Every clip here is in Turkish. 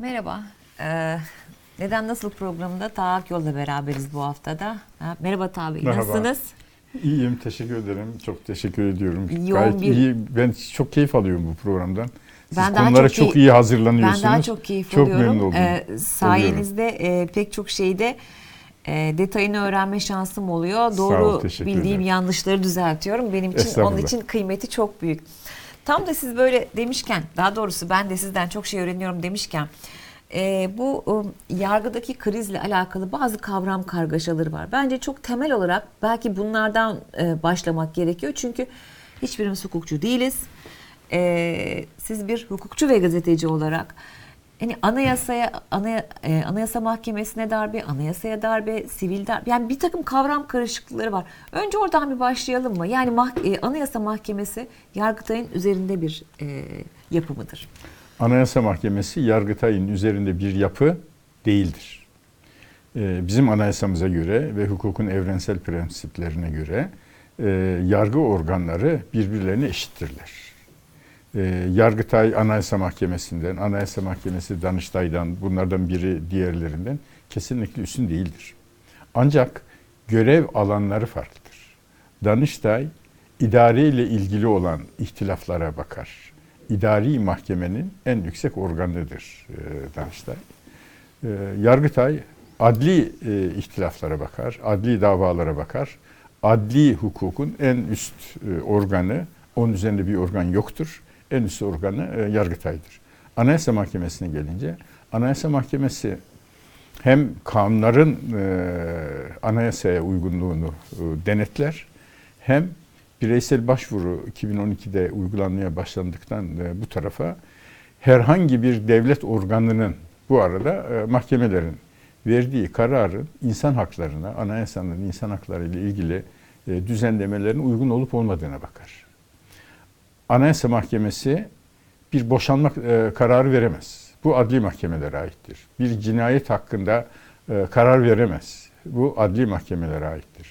Merhaba. Ee, Neden Nasıl programında Taha Yol'la beraberiz bu haftada. Ha, merhaba Merhaba. nasılsınız? İyiyim, teşekkür ederim. Çok teşekkür ediyorum. Yoğun Gayet bir- iyi. Ben çok keyif alıyorum bu programdan. Siz Ben daha konulara çok çok, key- iyi Ben hazırlanıyorsunuz. daha çok keyif Çok alıyorum. memnun oldum. Ee, sayenizde e, pek çok şeyde e, detayını öğrenme şansım oluyor. Sağ Doğru ol, teşekkür bildiğim ederim. yanlışları düzeltiyorum. Benim için onun Estağfurullah. için kıymeti çok büyük. Tam da siz böyle demişken, daha doğrusu ben de sizden çok şey öğreniyorum demişken, e, bu e, yargıdaki krizle alakalı bazı kavram kargaşaları var. Bence çok temel olarak belki bunlardan e, başlamak gerekiyor. Çünkü hiçbirimiz hukukçu değiliz. E, siz bir hukukçu ve gazeteci olarak hani anayasaya anaya, e, anayasa mahkemesine darbe, anayasaya darbe, sivil darbe yani bir takım kavram karışıklıkları var. Önce oradan bir başlayalım mı? Yani mah- e, anayasa mahkemesi Yargıtay'ın üzerinde bir e, yapı mıdır? Anayasa Mahkemesi Yargıtay'ın üzerinde bir yapı değildir. Ee, bizim anayasamıza göre ve hukukun evrensel prensiplerine göre e, yargı organları birbirlerine eşittirler. Ee, Yargıtay Anayasa Mahkemesi'nden, Anayasa Mahkemesi Danıştay'dan, bunlardan biri diğerlerinden kesinlikle üstün değildir. Ancak görev alanları farklıdır. Danıştay idare ile ilgili olan ihtilaflara bakar. İdari mahkemenin en yüksek organıdır e, Danıştay. E, Yargıtay adli e, ihtilaflara bakar, adli davalara bakar. Adli hukukun en üst e, organı, onun üzerinde bir organ yoktur. En üst organı e, Yargıtay'dır. Anayasa Mahkemesi'ne gelince, Anayasa Mahkemesi hem kanunların e, anayasaya uygunluğunu e, denetler, hem bireysel başvuru 2012'de uygulanmaya başlandıktan e, bu tarafa herhangi bir devlet organının bu arada e, mahkemelerin verdiği kararın insan haklarına, anayasanın insan hakları ile ilgili e, düzenlemelerin uygun olup olmadığına bakar. Anayasa Mahkemesi bir boşanma e, kararı veremez. Bu adli mahkemelere aittir. Bir cinayet hakkında e, karar veremez. Bu adli mahkemelere aittir.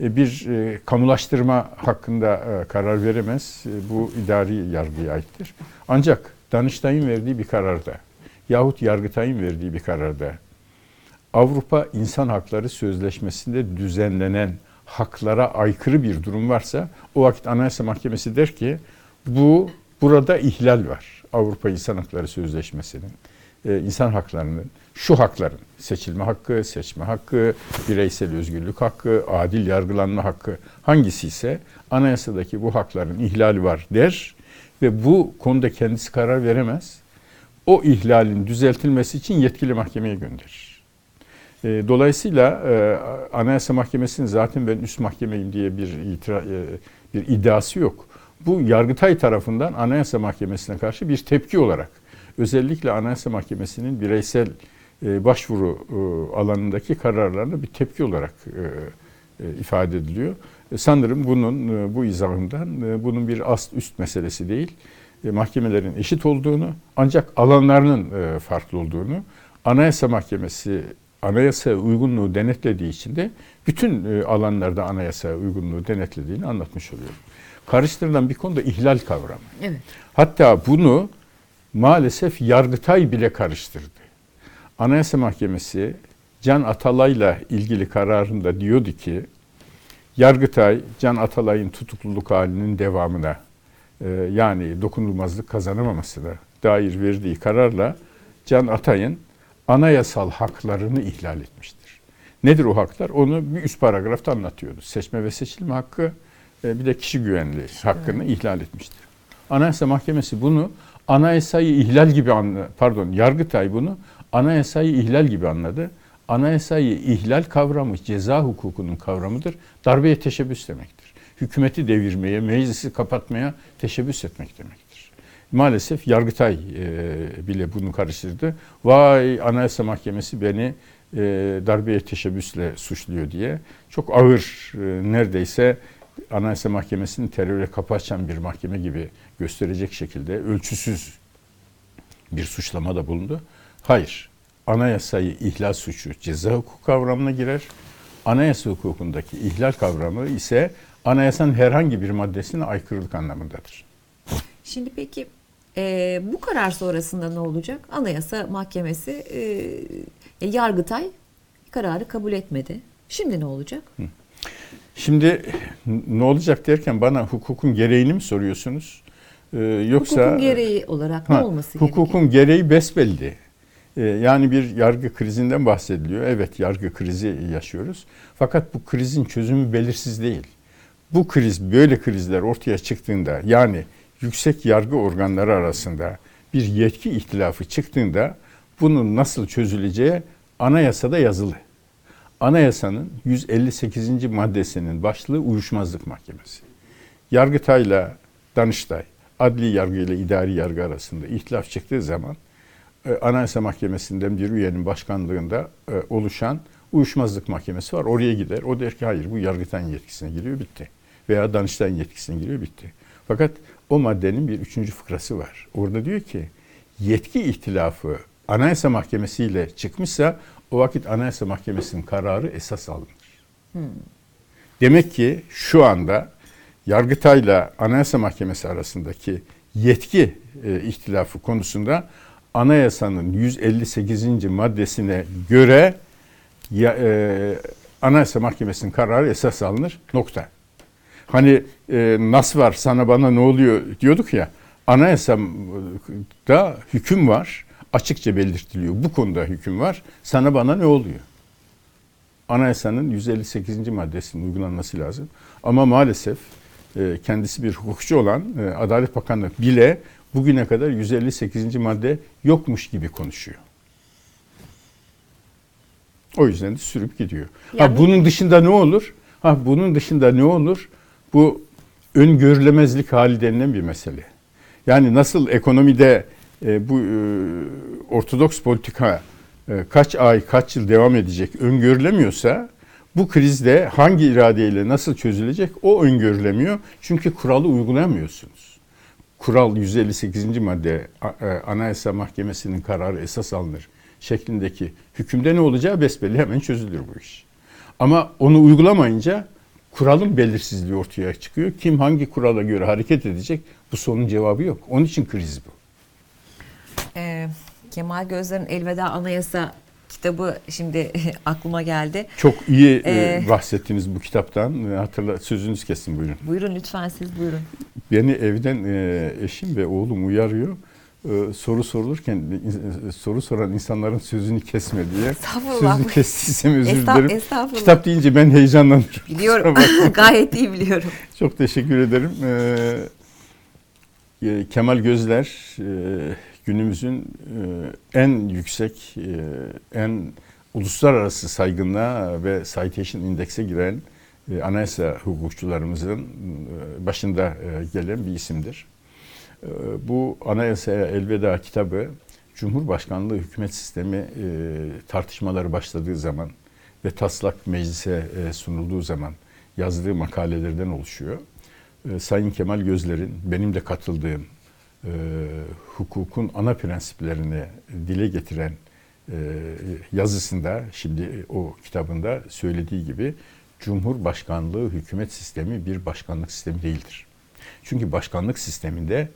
E, bir e, kamulaştırma hakkında e, karar veremez. E, bu idari yargıya aittir. Ancak Danıştay'ın verdiği bir kararda yahut Yargıtay'ın verdiği bir kararda Avrupa İnsan Hakları Sözleşmesi'nde düzenlenen haklara aykırı bir durum varsa o vakit Anayasa Mahkemesi der ki bu burada ihlal var. Avrupa İnsan Hakları Sözleşmesi'nin e, insan haklarının şu hakların seçilme hakkı, seçme hakkı, bireysel özgürlük hakkı, adil yargılanma hakkı hangisi ise anayasadaki bu hakların ihlali var der ve bu konuda kendisi karar veremez. O ihlalin düzeltilmesi için yetkili mahkemeye gönderir. E, Dolayısıyla e, Anayasa Mahkemesi'nin zaten ben üst mahkemeyim diye bir itira, bir iddiası yok. Bu Yargıtay tarafından Anayasa Mahkemesi'ne karşı bir tepki olarak özellikle Anayasa Mahkemesi'nin bireysel e, başvuru e, alanındaki kararlarına bir tepki olarak e, ifade ediliyor. Sanırım bunun bu izahından bunun bir ast üst meselesi değil. Mahkemelerin eşit olduğunu ancak alanlarının farklı olduğunu Anayasa Mahkemesi anayasaya uygunluğu denetlediği için de bütün alanlarda anayasaya uygunluğu denetlediğini anlatmış oluyorum. Karıştırılan bir konu da ihlal kavramı. Evet. Hatta bunu maalesef Yargıtay bile karıştırdı. Anayasa Mahkemesi Can Atalay'la ilgili kararında diyordu ki Yargıtay Can Atalay'ın tutukluluk halinin devamına e, yani dokunulmazlık kazanamamasına dair verdiği kararla Can Atay'ın anayasal haklarını ihlal etmiştir. Nedir o haklar? Onu bir üst paragrafta anlatıyordu. Seçme ve seçilme hakkı bir de kişi güvenliği hakkını ihlal etmiştir. Anayasa Mahkemesi bunu anayasayı ihlal gibi anladı. Pardon, Yargıtay bunu anayasayı ihlal gibi anladı. Anayasayı ihlal kavramı ceza hukukunun kavramıdır. Darbeye teşebbüs demektir. Hükümeti devirmeye, meclisi kapatmaya teşebbüs etmek demektir. Maalesef Yargıtay e, bile bunu karıştırdı. Vay Anayasa Mahkemesi beni e, darbeye teşebbüsle suçluyor diye çok ağır e, neredeyse Anayasa Mahkemesi'nin teröre kapı açan bir mahkeme gibi gösterecek şekilde ölçüsüz bir suçlamada bulundu. Hayır, anayasayı ihlal suçu ceza hukuku kavramına girer. Anayasa hukukundaki ihlal kavramı ise anayasanın herhangi bir maddesine aykırılık anlamındadır. Şimdi peki E, bu karar sonrasında ne olacak? Anayasa Mahkemesi e, Yargıtay kararı kabul etmedi. Şimdi ne olacak? Şimdi ne olacak derken bana hukukun gereğini mi soruyorsunuz? Ee, yoksa Hukukun gereği olarak ne Ha, olması hukukun gerekiyor? gereği besbelli. Ee, yani bir yargı krizinden bahsediliyor. Evet yargı krizi yaşıyoruz. Fakat bu krizin çözümü belirsiz değil. Bu kriz böyle krizler ortaya çıktığında yani yüksek yargı organları arasında bir yetki ihtilafı çıktığında bunun nasıl çözüleceği anayasada yazılı. Anayasanın 158. maddesinin başlığı uyuşmazlık mahkemesi. Yargıtay'la Danıştay, adli yargı ile idari yargı arasında ihtilaf çıktığı zaman e, Anayasa Mahkemesi'nden bir üyenin başkanlığında e, oluşan uyuşmazlık mahkemesi var. Oraya gider. O der ki hayır bu Yargıtay'ın yetkisine giriyor bitti. Veya Danıştay'ın yetkisine giriyor bitti. Fakat o maddenin bir üçüncü fıkrası var. Orada diyor ki yetki ihtilafı Anayasa Mahkemesi ile çıkmışsa o vakit Anayasa Mahkemesi'nin kararı esas alınır. Demek ki şu anda Yargıtay'la Anayasa Mahkemesi arasındaki yetki e, ihtilafı konusunda Anayasa'nın 158. maddesine göre ya, e, Anayasa Mahkemesi'nin kararı esas alınır. Nokta. Hani e, nas var sana bana ne oluyor diyorduk ya. Anayasa'da hüküm var. Açıkça belirtiliyor. Bu konuda hüküm var. Sana bana ne oluyor? Anayasanın 158. maddesinin uygulanması lazım. Ama maalesef e, kendisi bir hukukçu olan e, Adalet Bakanı bile bugüne kadar 158. madde yokmuş gibi konuşuyor. O yüzden de sürüp gidiyor. Yani- Ha bunun dışında ne olur? Ha bunun dışında ne olur? Bu öngörülemezlik hali denilen bir mesele. Yani nasıl ekonomide e, bu e, ortodoks politika e, kaç ay, kaç yıl devam edecek öngörülemiyorsa bu krizde hangi iradeyle nasıl çözülecek o öngörülemiyor. Çünkü kuralı uygulayamıyorsunuz. Kural 158. madde e, Anayasa Mahkemesi'nin kararı esas alınır şeklindeki hükümde ne olacağı besbelli hemen çözülür bu iş. Ama onu uygulamayınca kuralın belirsizliği ortaya çıkıyor. Kim hangi kurala göre hareket edecek bu sorunun cevabı yok. Onun için kriz bu. Kemal Gözler'in Elveda Anayasa kitabı şimdi aklıma geldi. Çok iyi e, Ee, bahsettiniz bu kitaptan. E, Hatırla sözünüz kesin buyurun. Buyurun lütfen siz buyurun. Beni evden e, eşim ve oğlum uyarıyor. Soru sorulurken soru soran insanların sözünü kesme diye. Sözünü kestiysem özür Esta- dilerim. Kitap deyince ben heyecanlanıyorum. Biliyorum. Gayet iyi biliyorum. Çok teşekkür ederim. Ee, Kemal Gözler e, günümüzün e, en yüksek, e, en uluslararası saygınlığa ve Citation Index'e giren e, anayasa hukukçularımızın başında gelen bir isimdir. Bu Anayasaya Elveda kitabı Cumhurbaşkanlığı hükümet sistemi tartışmaları başladığı zaman ve taslak meclise sunulduğu zaman yazdığı makalelerden oluşuyor. Sayın Kemal Gözler'in benim de katıldığım e, hukukun ana prensiplerini dile getiren e, yazısında şimdi o kitabında söylediği gibi Cumhurbaşkanlığı hükümet sistemi bir başkanlık sistemi değildir. Çünkü başkanlık sisteminde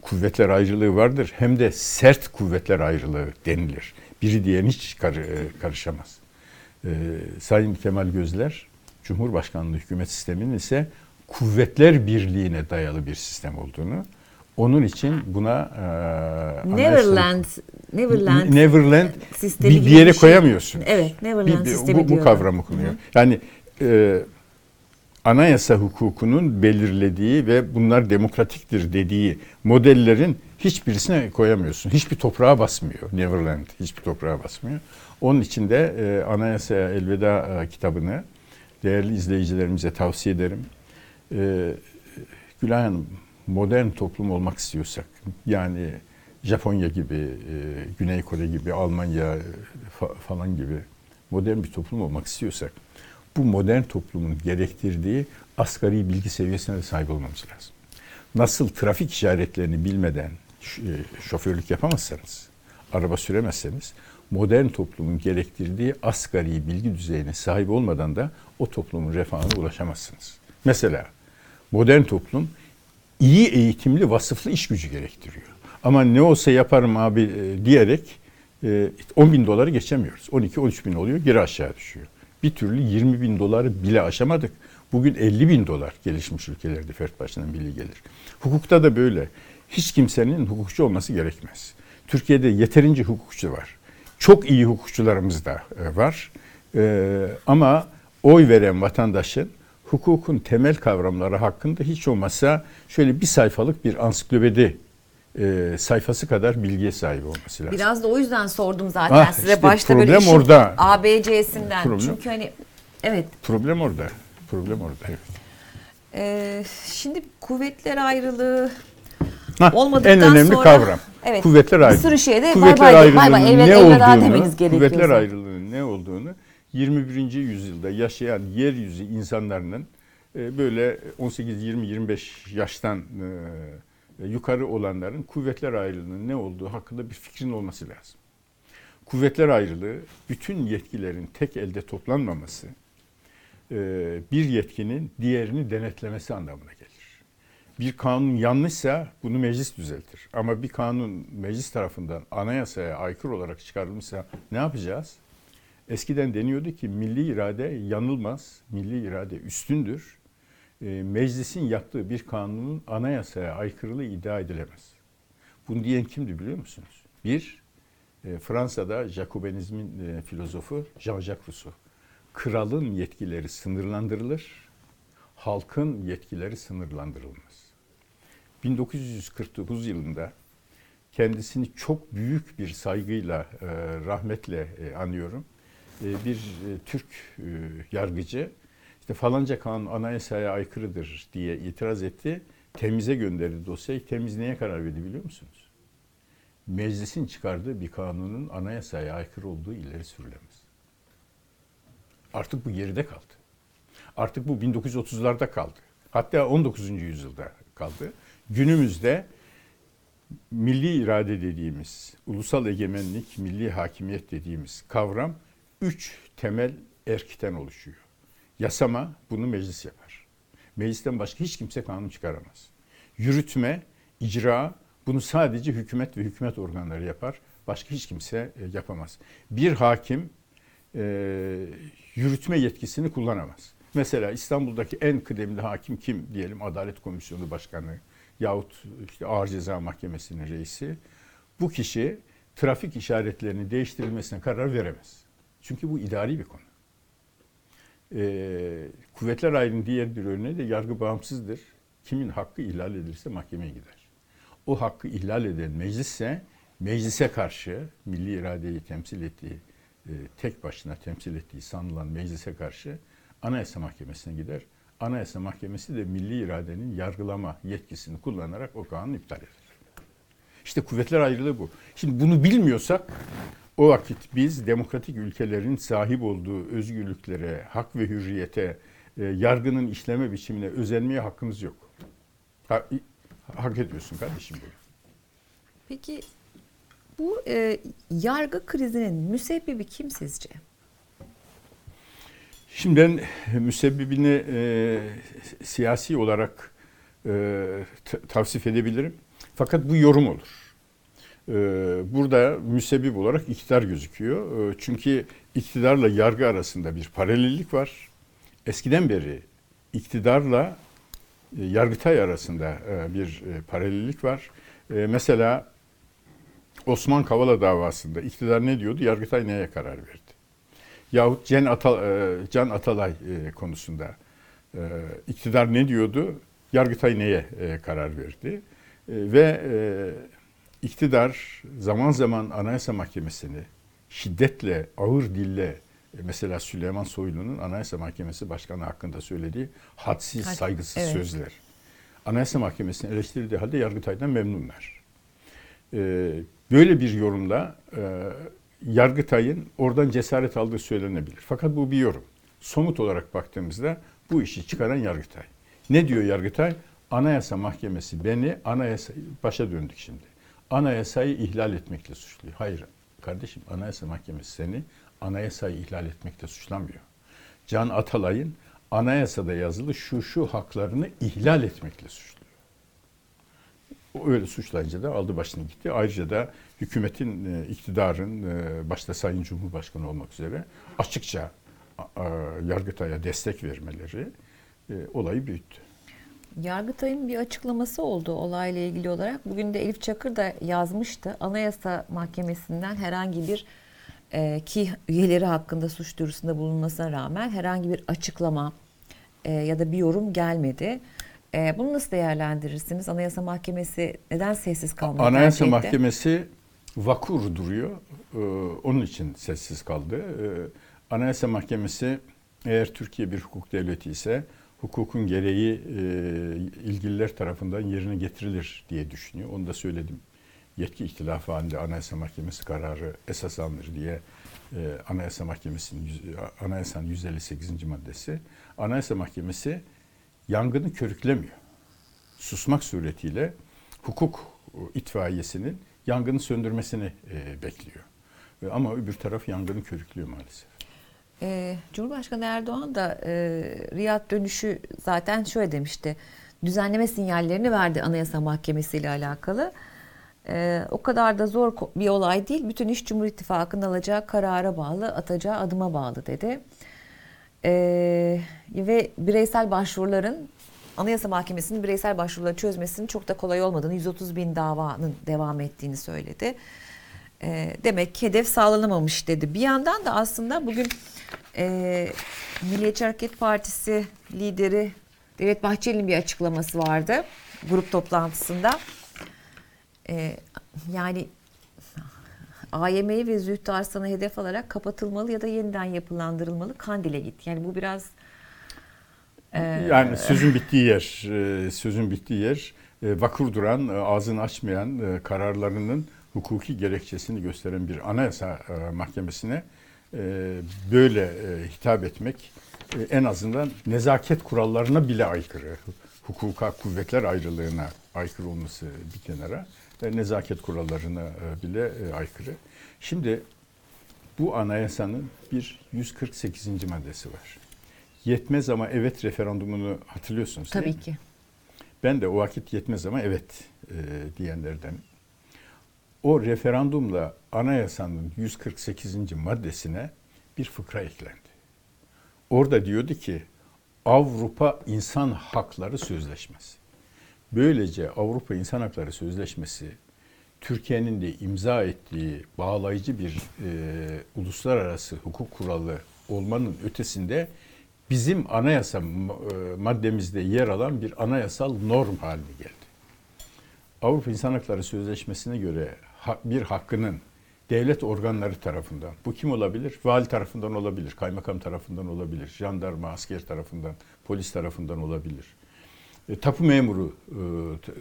kuvvetler ayrılığı vardır. Hem de sert kuvvetler ayrılığı denilir. Biri diğerine hiç kar- e, karışamaz. Ee, Sayın Kemal Gözler, Cumhurbaşkanlığı hükümet sisteminin ise kuvvetler birliğine dayalı bir sistem olduğunu, onun için buna e, Neverland, Neverland, Neverland sistemi bir, bir yere şey. koyamıyorsun. Evet, Neverland Bir- bir- sistemi bu, bu diyorlar. kavramı kullanıyor. Yani e, anayasa hukukunun belirlediği ve bunlar demokratiktir dediği modellerin hiçbirisine koyamıyorsun. Hiçbir toprağa basmıyor Neverland, hiçbir toprağa basmıyor. Onun için de e, Anayasaya Elveda e, kitabını değerli izleyicilerimize tavsiye ederim. E, Gülay Hanım, modern toplum olmak istiyorsak, yani Japonya gibi, e, Güney Kore gibi, Almanya e, fa- falan gibi modern bir toplum olmak istiyorsak, bu modern toplumun gerektirdiği asgari bilgi seviyesine de sahip olmamız lazım. Nasıl trafik işaretlerini bilmeden e, şoförlük yapamazsanız, araba süremezseniz, modern toplumun gerektirdiği asgari bilgi düzeyine sahip olmadan da o toplumun refahına ulaşamazsınız. Mesela modern toplum iyi eğitimli vasıflı iş gücü gerektiriyor. Ama ne olsa yaparım abi e, diyerek e, 10 bin doları geçemiyoruz. 12-13 bin oluyor geri aşağı düşüyor. Bir türlü 20 bin doları bile aşamadık. Bugün 50 bin dolar gelişmiş ülkelerde fert başına milli gelir. Hukukta da böyle. Hiç kimsenin hukukçu olması gerekmez. Türkiye'de yeterince hukukçu var. Çok iyi hukukçularımız da e, var. E, ama oy veren vatandaşın hukukun temel kavramları hakkında hiç olmazsa şöyle bir sayfalık bir ansiklopedi e, sayfası kadar bilgiye sahip olması lazım. Biraz da o yüzden sordum zaten Ah, size işte başta böyle problem işin orada. ABC'sinden. Problem. Çünkü hani evet Problem orada. Problem orada. Evet. e, şimdi kuvvetler ayrılığı Hah, olmadıktan en önemli sonra kavram. evet, Kuvvetler bir ayrılığı. sürü şeyde bay Kuvvetler bay, bay bay, ayrılığının elveda, ne olduğunu, demeniz gerekiyor. kuvvetler ayrılığının ne olduğunu 21. yüzyılda yaşayan yeryüzü insanların e, böyle 18, 20, 25 yaştan e, yukarı olanların kuvvetler ayrılığının ne olduğu hakkında bir fikrin olması lazım. Kuvvetler ayrılığı bütün yetkilerin tek elde toplanmaması, e, bir yetkinin diğerini denetlemesi anlamına gelir. Bir kanun yanlışsa bunu meclis düzeltir. Ama bir kanun meclis tarafından anayasaya aykırı olarak çıkarılmışsa ne yapacağız? Eskiden deniyordu ki milli irade yanılmaz, milli irade üstündür. E, meclisin yaptığı bir kanunun anayasaya aykırılığı iddia edilemez. Bunu diyen kimdi biliyor musunuz? Bir, e, Fransa'da Jacobenizmin e, filozofu Jean-Jacques Rousseau. Kralın yetkileri sınırlandırılır, halkın yetkileri sınırlandırılmaz. 1949 yılında kendisini çok büyük bir saygıyla, e, rahmetle anıyorum. E, bir e, Türk e, yargıcı işte falanca kanun anayasaya aykırıdır diye itiraz etti. Temize gönderdi dosyayı. Temiz neye karar verdi biliyor musunuz? Meclisin çıkardığı bir kanunun anayasaya aykırı olduğu ileri sürülemez. Artık bu geride kaldı. Artık bu 1930'larda kaldı. Hatta 19. yüzyılda kaldı. Günümüzde milli irade dediğimiz, ulusal egemenlik, milli hakimiyet dediğimiz kavram üç temel erkten oluşuyor. Yasama bunu meclis yapar. Meclisten başka hiç kimse kanun çıkaramaz. Yürütme, icra bunu sadece hükümet ve hükümet organları yapar. Başka hiç kimse e, yapamaz. Bir hakim e, yürütme yetkisini kullanamaz. Mesela İstanbul'daki en kıdemli hakim kim diyelim Adalet Komisyonu Başkanı yahut işte Ağır Ceza Mahkemesi'nin reisi. Bu kişi trafik işaretlerinin değiştirilmesine karar veremez. Çünkü bu idari bir konu. Ee, kuvvetler ayrının diğer bir örneği de yargı bağımsızdır. Kimin hakkı ihlal edilirse mahkemeye gider. O hakkı ihlal eden meclisse meclise karşı milli iradeyi temsil ettiği, e, tek başına temsil ettiği sanılan meclise karşı Anayasa Mahkemesi'ne gider. Anayasa Mahkemesi de milli iradenin yargılama yetkisini kullanarak o kanunu iptal eder. İşte kuvvetler ayrılığı bu. Şimdi bunu bilmiyorsak o vakit biz demokratik ülkelerin sahip olduğu özgürlüklere, hak ve hürriyete, e, yargının işleme biçimine özenmeye hakkımız yok. Ha, hak ediyorsun kardeşim bunu. Peki bu e, yargı krizinin müsebbibi kim sizce? Şimdi ben müsebbibini e, siyasi olarak e, tavsif edebilirim. Fakat bu yorum olur. E, burada müsebbip olarak iktidar gözüküyor. E, çünkü iktidarla yargı arasında bir paralellik var. Eskiden beri iktidarla e, Yargıtay arasında e, bir e, paralellik var. Mesela Osman Kavala davasında iktidar ne diyordu? Yargıtay neye karar verdi? Yahut Can, Atal, Can Atalay konusunda iktidar ne diyordu? Yargıtay neye karar verdi? Ve iktidar zaman zaman Anayasa Mahkemesi'ni şiddetle, ağır dille mesela Süleyman Soylu'nun Anayasa Mahkemesi Başkanı hakkında söylediği hadsiz, saygısız evet. sözler. Anayasa Mahkemesi'ni eleştirildiği halde Yargıtay'dan memnunlar. Böyle bir yorumla Yargıtay'ın oradan cesaret aldığı söylenebilir. Fakat bu bir yorum. Somut olarak baktığımızda bu işi çıkaran Yargıtay. Ne diyor Yargıtay? Anayasa Mahkemesi beni anayasa başa döndük şimdi. Anayasayı ihlal etmekle suçluyor. Hayır kardeşim Anayasa Mahkemesi seni anayasayı ihlal etmekle suçlamıyor. Can Atalay'ın anayasada yazılı şu şu haklarını ihlal etmekle suçluyor. O öyle suçlayınca da aldı başını gitti. Ayrıca da hükümetin, e, iktidarın e, başta Sayın Cumhurbaşkanı olmak üzere açıkça Yargıtay'a destek vermeleri e, olayı büyüttü. Yargıtay'ın bir açıklaması oldu olayla ilgili olarak. Bugün de Elif Çakır da yazmıştı. Anayasa Mahkemesi'nden herhangi bir e, ki üyeleri hakkında suç duyurusunda bulunmasına rağmen herhangi bir açıklama e, ya da bir yorum gelmedi. E, bunu nasıl değerlendirirsiniz? Anayasa Mahkemesi neden sessiz kalmayı Anayasa? Mahkemesi vakur duruyor. Ee, onun için sessiz kaldı. Ee, Anayasa Mahkemesi eğer Türkiye bir hukuk devleti ise hukukun gereği e, ilgililer tarafından yerine getirilir diye düşünüyor. Onu da söyledim. Yetki ihtilafı halinde Anayasa Mahkemesi kararı esas alınır diye e, Anayasa Mahkemesi'nin Anayasanın 158. maddesi. Anayasa Mahkemesi yangını körüklemiyor susmak suretiyle hukuk itfaiyesinin yangını söndürmesini e, bekliyor. Ama öbür taraf yangını körüklüyor maalesef. Ee, Cumhurbaşkanı Erdoğan da e, Riyad dönüşü zaten şöyle demişti. Düzenleme sinyallerini verdi Anayasa Mahkemesi ile alakalı. Ee, o kadar da zor bir olay değil. Bütün iş Cumhur İttifakı'nın alacağı karara bağlı, atacağı adıma bağlı dedi. Ee, ve bireysel başvuruların Anayasa Mahkemesi'nin bireysel başvuruları çözmesinin çok da kolay olmadığını, 130 bin davanın devam ettiğini söyledi. Ee, demek ki hedef sağlanamamış dedi. Bir yandan da aslında bugün e, Milliyetçi Hareket Partisi lideri Devlet Bahçeli'nin bir açıklaması vardı grup toplantısında. Ee, yani AYM'yi ve Zühtü Arslan'ı hedef alarak kapatılmalı ya da yeniden yapılandırılmalı. Kandil'e git. Yani bu biraz e, Yani sözün bittiği yer, e, sözün bittiği yer e, vakur duran, e, ağzını açmayan e, kararlarının hukuki gerekçesini gösteren bir anayasa e, mahkemesine e, böyle e, hitap etmek en azından nezaket kurallarına bile aykırı. Hukuka, kuvvetler ayrılığına aykırı olması bir kenara, nezaket kurallarına bile aykırı. Şimdi bu anayasanın bir 148. maddesi var. Yetmez ama evet referandumunu hatırlıyorsunuz değil tabii mi? ki. Ben de o vakit yetmez ama evet e, diyenlerden. O referandumla anayasanın 148. maddesine bir fıkra eklendi. Orada diyordu ki Avrupa İnsan Hakları Sözleşmesi. Böylece Avrupa İnsan Hakları Sözleşmesi Türkiye'nin de imza ettiği bağlayıcı bir e, uluslararası hukuk kuralı olmanın ötesinde bizim anayasa e, maddemizde yer alan bir anayasal norm haline geldi. Avrupa İnsan Hakları Sözleşmesi'ne göre bir hakkının devlet organları tarafından, bu kim olabilir? Vali tarafından olabilir, kaymakam tarafından olabilir, jandarma, asker tarafından, polis tarafından olabilir. E, tapu memuru e,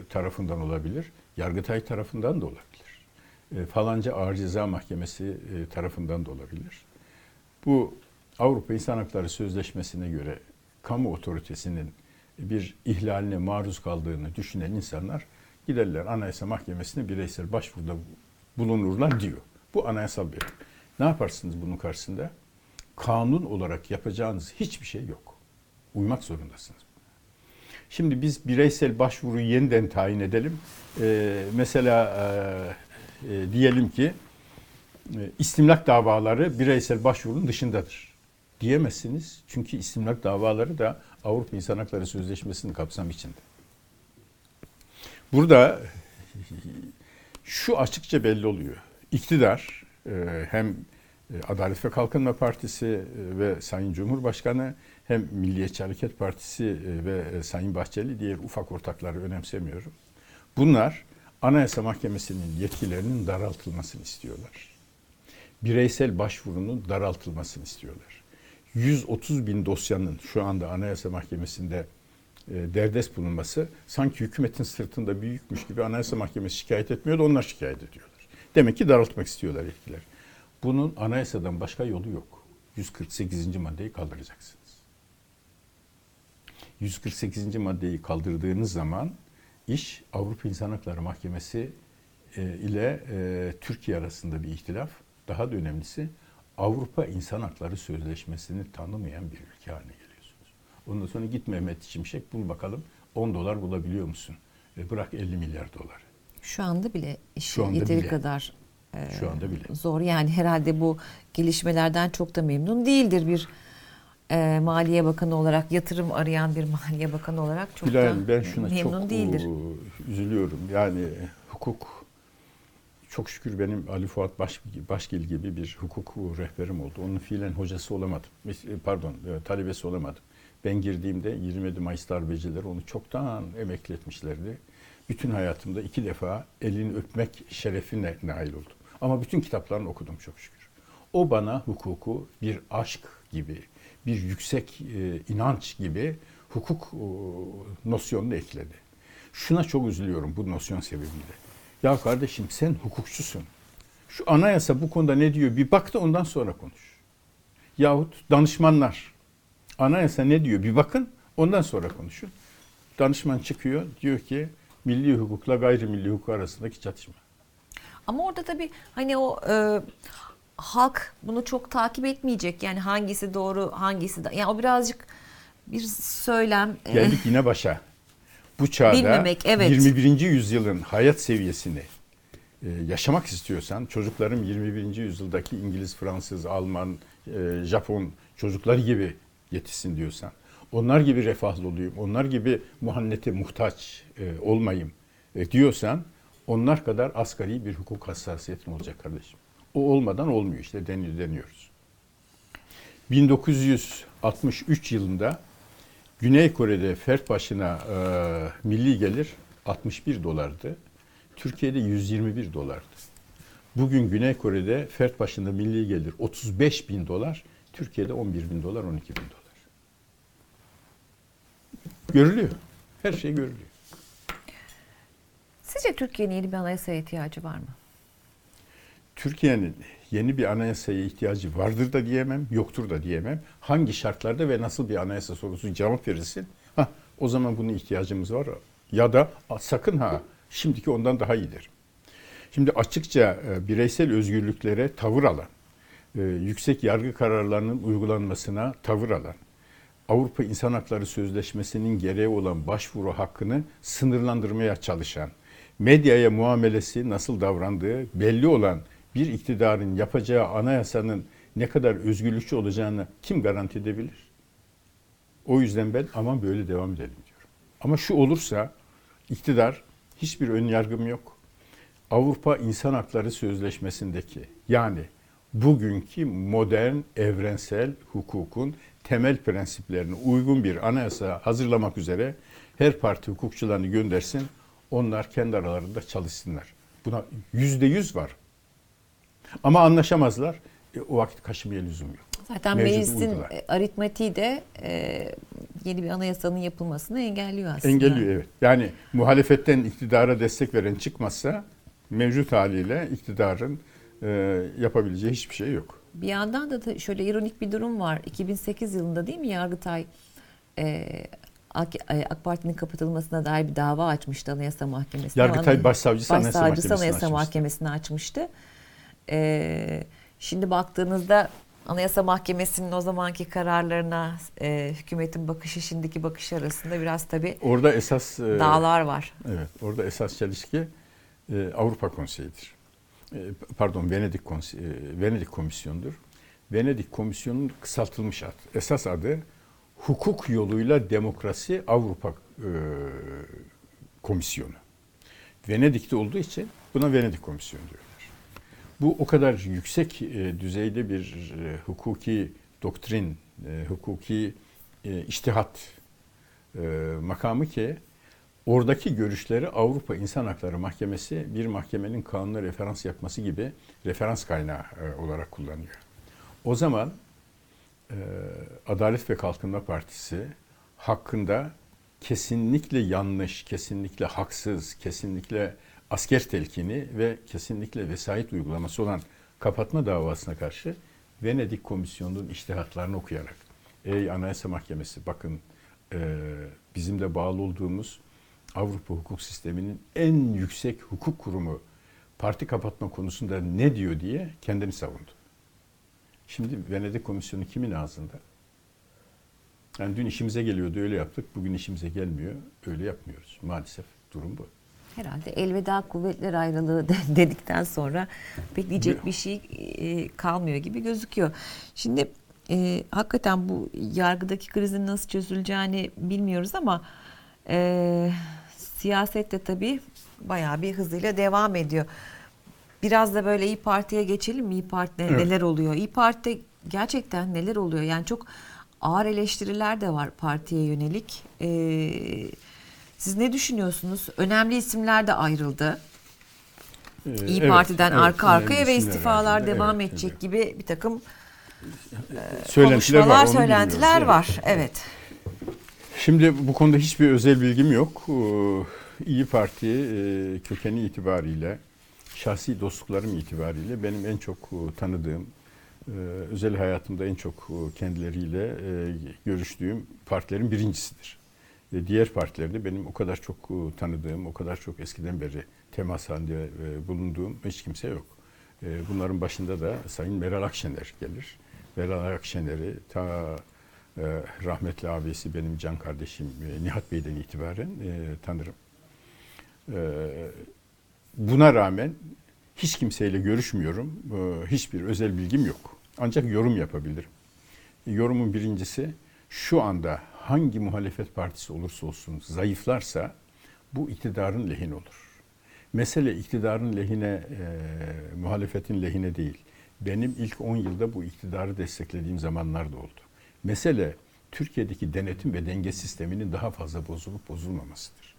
tarafından olabilir, Yargıtay tarafından da olabilir. E, falanca Ağır Ceza Mahkemesi e, tarafından da olabilir. Bu Avrupa İnsan Hakları Sözleşmesi'ne göre kamu otoritesinin bir ihlaline maruz kaldığını düşünen insanlar giderler Anayasa Mahkemesi'ne bireysel başvuruda bulunurlar diyor. Bu anayasal bir. Ne yaparsınız bunun karşısında? Kanun olarak yapacağınız hiçbir şey yok. Uymak zorundasınız. Şimdi biz bireysel başvuruyu yeniden tayin edelim. Ee, mesela e, e, diyelim ki e, istimlak davaları bireysel başvurunun dışındadır. Diyemezsiniz. Çünkü istimlak davaları da Avrupa İnsan Hakları Sözleşmesi'nin kapsam içinde. Burada şu açıkça belli oluyor. İktidar e, hem e, Adalet ve Kalkınma Partisi e, ve Sayın Cumhurbaşkanı hem Milliyetçi Hareket Partisi ve Sayın Bahçeli diğer ufak ortakları önemsemiyorum. Bunlar Anayasa Mahkemesi'nin yetkilerinin daraltılmasını istiyorlar. Bireysel başvurunun daraltılmasını istiyorlar. 130 bin dosyanın şu anda Anayasa Mahkemesi'nde derdest bulunması sanki hükümetin sırtında büyükmüş gibi Anayasa Mahkemesi şikayet etmiyor da onlar şikayet ediyorlar. Demek ki daraltmak istiyorlar yetkiler. Bunun anayasadan başka yolu yok. 148. maddeyi kaldıracaksınız. 148. maddeyi kaldırdığınız zaman iş Avrupa İnsan Hakları Mahkemesi e, ile e, Türkiye arasında bir ihtilaf. Daha da önemlisi Avrupa İnsan Hakları Sözleşmesi'ni tanımayan bir ülke haline. Ondan sonra git Mehmet Şimşek bul bakalım 10 dolar bulabiliyor musun? E, bırak 50 milyar dolar. Şu anda bile işi Şu anda yeteri bile. kadar e, Şu anda bile. zor. Yani herhalde bu gelişmelerden çok da memnun değildir bir e, Maliye Bakanı olarak, yatırım arayan bir Maliye Bakanı olarak çok Bilal, da ben şuna memnun çok değildir. e, üzülüyorum. Yani hukuk çok şükür benim Ali Fuat Baş, Başgil gibi bir hukuk rehberim oldu. Onun fiilen hocası olamadım. Mes- Pardon, e, talebesi olamadım. Ben girdiğimde 27 Mayıs darbecileri onu çoktan emekli etmişlerdi. Bütün hayatımda iki defa elini öpmek şerefine nail oldum. Ama bütün kitaplarını okudum çok şükür. O bana hukuku bir aşk gibi, bir yüksek e, inanç gibi hukuk e, nosyonunu ekledi. Şuna çok üzülüyorum bu nosyon sebebiyle. Ya kardeşim sen hukukçusun. Şu anayasa bu konuda ne diyor bir bak da ondan sonra konuş. Yahut danışmanlar anayasa ne diyor bir bakın ondan sonra konuşun. Danışman çıkıyor diyor ki milli hukukla gayrimilli hukuk arasındaki çatışma. Ama orada tabii hani o e, halk bunu çok takip etmeyecek. Yani hangisi doğru, hangisi da. Yani o birazcık bir söylem. e, Geldik yine başa. Bu çağda Bilmemek, evet. 21. yüzyılın hayat seviyesini e, yaşamak istiyorsan çocuklarım 21. yüzyıldaki İngiliz, Fransız, Alman, e, Japon çocukları gibi yetişsin diyorsan, onlar gibi refahlı olayım, onlar gibi muhannete muhtaç e, olmayayım e, diyorsan onlar kadar asgari bir hukuk hassasiyetin olacak kardeşim. O olmadan olmuyor işte deniyor, deniyoruz. 1963 yılında Güney Kore'de fert başına e, milli gelir 61 dolardı. Türkiye'de 121 dolardı. Bugün Güney Kore'de fert başına milli gelir 35 bin dolar. Türkiye'de 11 bin dolar, 12 bin dolar. Görülüyor. Her şey görülüyor. Sizce Türkiye'nin yeni bir anayasaya ihtiyacı var mı? Türkiye'nin yeni bir anayasaya ihtiyacı vardır da diyemem, yoktur da diyemem. Hangi şartlarda ve nasıl bir anayasa sorusu cevap verirsin? Ha, o zaman bunun ihtiyacımız var. Ya da "Aa, sakın ha şimdiki ondan daha iyidir. Şimdi açıkça e, bireysel özgürlüklere tavır alan, e, yüksek yargı kararlarının uygulanmasına tavır alan, Avrupa İnsan Hakları Sözleşmesi'nin gereği olan başvuru hakkını sınırlandırmaya çalışan, medyaya muamelesi nasıl davrandığı belli olan bir iktidarın yapacağı anayasanın ne kadar özgürlükçü olacağını kim garanti edebilir? O yüzden ben aman böyle devam edelim diyorum. Ama şu olursa iktidar hiçbir ön yargım yok. Avrupa İnsan Hakları Sözleşmesi'ndeki yani bugünkü modern evrensel hukukun temel prensiplerine uygun bir anayasa hazırlamak üzere her parti hukukçularını göndersin. Onlar kendi aralarında çalışsınlar. Buna yüzde yüz var. Ama anlaşamazlar. E, o vakit kaşımaya lüzum yok. Zaten Mevcudu meclisin uygular. e, aritmatiği de e, yeni bir anayasanın yapılmasını engelliyor aslında. Engelliyor evet. Yani muhalefetten iktidara destek veren çıkmazsa mevcut haliyle iktidarın e, yapabileceği hiçbir şey yok. Bir yandan da şöyle ironik bir durum var. 2008 yılında değil mi Yargıtay e, AK, e, AK Parti'nin kapatılmasına dair bir dava açmıştı Anayasa Mahkemesi'ne. Yargıtay Başsavcısı Anayasa Başsavcısı Anayasa açmıştı. Mahkemesi'ne açmıştı. E, şimdi baktığınızda Anayasa Mahkemesi'nin o zamanki kararlarına e, hükümetin bakışı şimdiki bakış arasında biraz tabii Orada esas e, dağlar var. evet orada esas çelişki e, Avrupa Konseyi'dir. E, pardon Venedik e, Venedik Komisyonu'dur. Venedik Komisyonu'nun kısaltılmış adı. Esas adı Hukuk Yoluyla Demokrasi Avrupa e, Komisyonu. Venedik'te olduğu için buna Venedik Komisyonu diyorlar. Bu o kadar yüksek düzeyde bir hukuki doktrin, hukuki iştihat makamı ki oradaki görüşleri Avrupa İnsan Hakları Mahkemesi bir mahkemenin kanuna referans yapması gibi referans kaynağı e, olarak kullanıyor. O zaman e, Adalet ve Kalkınma Partisi hakkında kesinlikle yanlış, kesinlikle haksız, kesinlikle asker telkini ve kesinlikle vesayet uygulaması olan kapatma davasına karşı Venedik Komisyonu'nun iştihatlarını okuyarak ey Anayasa Mahkemesi bakın e, bizim de bağlı olduğumuz Avrupa hukuk sisteminin en yüksek hukuk kurumu parti kapatma konusunda ne diyor diye kendini savundu. Şimdi Venedik Komisyonu kimin ağzında? Yani dün işimize geliyordu öyle yaptık. Bugün işimize gelmiyor. Öyle yapmıyoruz. Maalesef durum bu. Herhalde elveda kuvvetler ayrılığı de- dedikten sonra pek diyecek bir şey e, kalmıyor gibi gözüküyor. Şimdi e, hakikaten bu yargıdaki krizin nasıl çözüleceğini bilmiyoruz ama e, siyaset de tabii bayağı bir hızıyla devam ediyor. Biraz da böyle İyi Parti'ye geçelim mi? İyi Parti'de Evet. neler oluyor? İyi Parti'de gerçekten neler oluyor? Yani çok ağır eleştiriler de var partiye yönelik. Ee, siz ne düşünüyorsunuz? Önemli isimler de ayrıldı. Ee, İyi evet, Parti'den evet, arka arkaya ve istifalar ayrıldı. devam Evet, edecek evet. gibi bir takım Söylentiler konuşmalar, var, söylentiler var. Evet. Şimdi bu konuda hiçbir özel bilgim yok. Ee, İyi Parti e, kökeni itibariyle, şahsi dostluklarım itibariyle benim en çok e, tanıdığım, e, özel hayatımda en çok kendileriyle görüştüğüm partilerin birincisidir. Diğer partilerde benim o kadar çok tanıdığım, o kadar çok eskiden beri temas halinde bulunduğum hiç kimse yok. Bunların başında da Sayın Meral Akşener gelir. Meral Akşener'i ta e, rahmetli abisi benim can kardeşim e, Nihat Bey'den itibaren e, tanırım. E, buna rağmen hiç kimseyle görüşmüyorum. E, hiçbir özel bilgim yok. Ancak yorum yapabilirim. Yorumun birincisi şu anda hangi muhalefet partisi olursa olsun zayıflarsa bu iktidarın lehine olur. Mesele iktidarın lehine, e, muhalefetin lehine değil. Benim ilk 10 yılda bu iktidarı desteklediğim zamanlar da oldu. Mesele Türkiye'deki denetim ve denge sisteminin daha fazla bozulup bozulmamasıdır.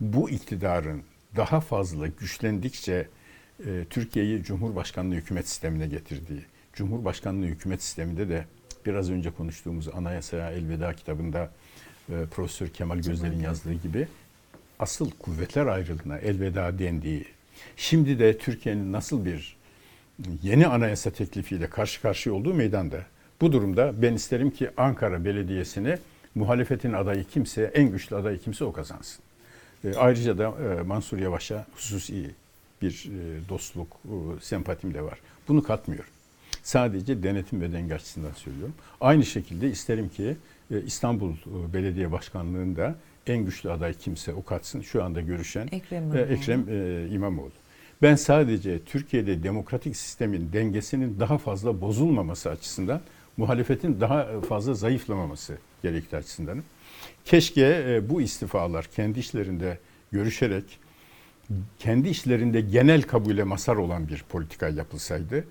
Bu iktidarın daha fazla güçlendikçe e, Türkiye'yi Cumhurbaşkanlığı hükümet sistemine getirdiği, Cumhurbaşkanlığı hükümet sisteminde de biraz önce konuştuğumuz Anayasaya Elveda kitabında e, Profesör Kemal Gözler'in yazdığı gibi asıl kuvvetler ayrılığına elveda dendiği, şimdi de Türkiye'nin nasıl bir yeni anayasa teklifiyle karşı karşıya olduğu meydanda. Bu durumda ben isterim ki Ankara Belediyesi'ni muhalefetin adayı kimse, en güçlü adayı kimse o kazansın. E, ayrıca da e, Mansur Yavaş'a hususi bir e, dostluk, e, sempatim de var. Bunu katmıyorum. Sadece denetim ve denge açısından söylüyorum. Aynı şekilde isterim ki e, İstanbul e, Belediye Başkanlığı'nda en güçlü aday kimse o katsın. Şu anda görüşen Ekrem e. Ekrem e, İmamoğlu. Ben sadece Türkiye'de demokratik sistemin dengesinin daha fazla bozulmaması açısından muhalefetin daha fazla zayıflamaması gerektiği açısındanım. Keşke e, bu istifalar kendi işlerinde görüşerek kendi işlerinde genel kabule masar olan bir politika yapılsaydı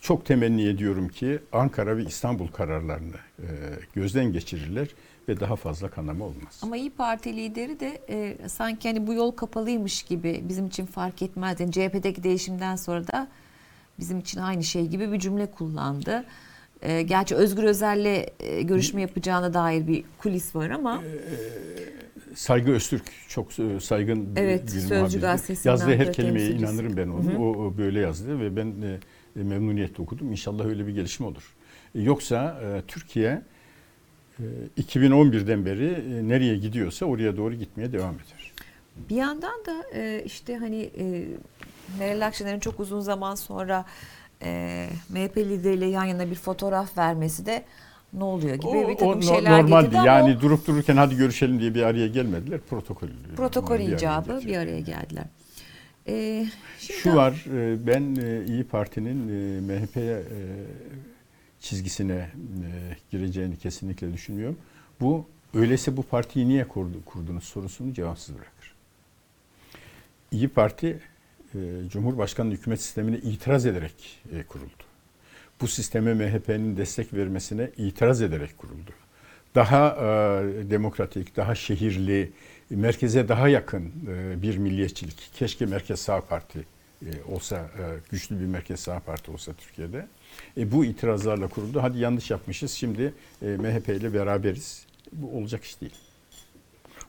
çok temenni ediyorum ki Ankara ve İstanbul kararlarını e, gözden geçirirler ve daha fazla kanama olmaz. Ama İyi Parti lideri de e, sanki hani bu yol kapalıymış gibi bizim için fark etmez. Yani CHP'deki değişimden sonra da bizim için aynı şey gibi bir cümle kullandı. E, gerçi Özgür Özel'le e, görüşme yapacağına dair bir kulis var ama Saygı Öztürk çok e, saygın bir- Evet, bir Sözcü. Gazetesi'nden Yazdığı her kelimeye inanırım ben onun. O, o böyle yazdı ve ben e, e, memnuniyetle okudum. İnşallah öyle bir gelişme olur. E, Yoksa e, Türkiye e, 2011'den beri e, nereye gidiyorsa oraya doğru gitmeye devam eder. bir yandan da e, işte hani e, Meral Akşener'in çok uzun zaman sonra e, MHP lideriyle yan yana bir fotoğraf vermesi de ne oluyor gibi O, bir takım o şeyler normaldi. getirdi Yani durup dururken hadi görüşelim diye bir araya gelmediler. Protokol. protokol bir araya icabı getirdi. bir araya geldiler. Ee, şimdi Şu var, e, ben e, İyi Parti'nin e, MHP'ye e, çizgisine e, gireceğini kesinlikle düşünmüyorum. Bu öyleyse bu partiyi niye kurdu, kurdunuz sorusunu cevapsız bırakır. İyi Parti e, Cumhurbaşkanlığı hükümet sistemine itiraz ederek e, kuruldu. Bu sisteme MHP'nin destek vermesine itiraz ederek kuruldu. Daha e, demokratik, daha şehirli, merkeze daha yakın e, bir milliyetçilik. Keşke Merkez Sağ Parti e, olsa, e, güçlü bir Merkez Sağ Parti olsa Türkiye'de. E, bu itirazlarla kuruldu. Hadi yanlış yapmışız, şimdi e, MHP ile beraberiz. Bu olacak iş değil.